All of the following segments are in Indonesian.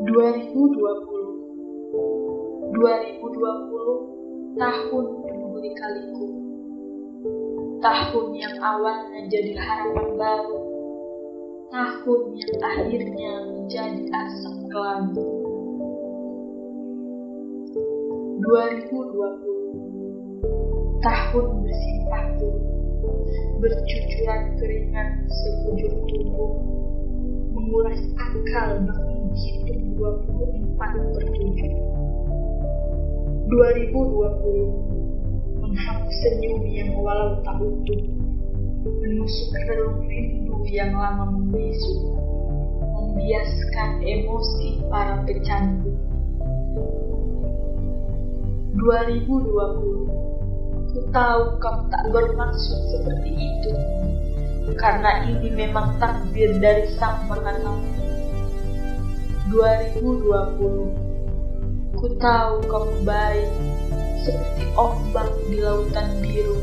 2020 2020 tahun penuh lika-liku tahun yang awalnya jadi harapan baru. Tahun yang akhirnya menjadi asap kelabu 2020 tahun bersimpah bercucuran keringat sekujur tubuh menguras akal menghitung 24 per 7 2020 menghapus senyum yang walau tak utuh menusuk relung rindu yang lama membisu membiaskan emosi para pecandu. 2020 Ku tahu kamu tak bermaksud seperti itu karena ini memang takdir dari Sang Maha 2020 Ku tahu kamu baik seperti ombak di lautan biru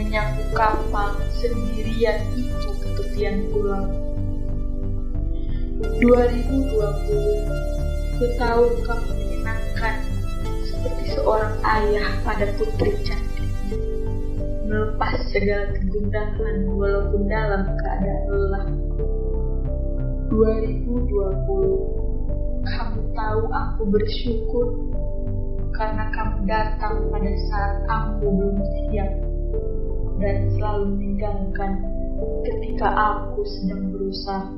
menyapu kapal sendirian itu ke tepian pulau 2020 Ku tahu kamu menyenangkan seperti seorang ayah pada putri cantiknya melepas segala kegundahan walaupun dalam keadaan lelah. 2020 Kamu tahu aku bersyukur karena kamu datang pada saat aku belum siap dan selalu meninggalkan ketika aku sedang berusaha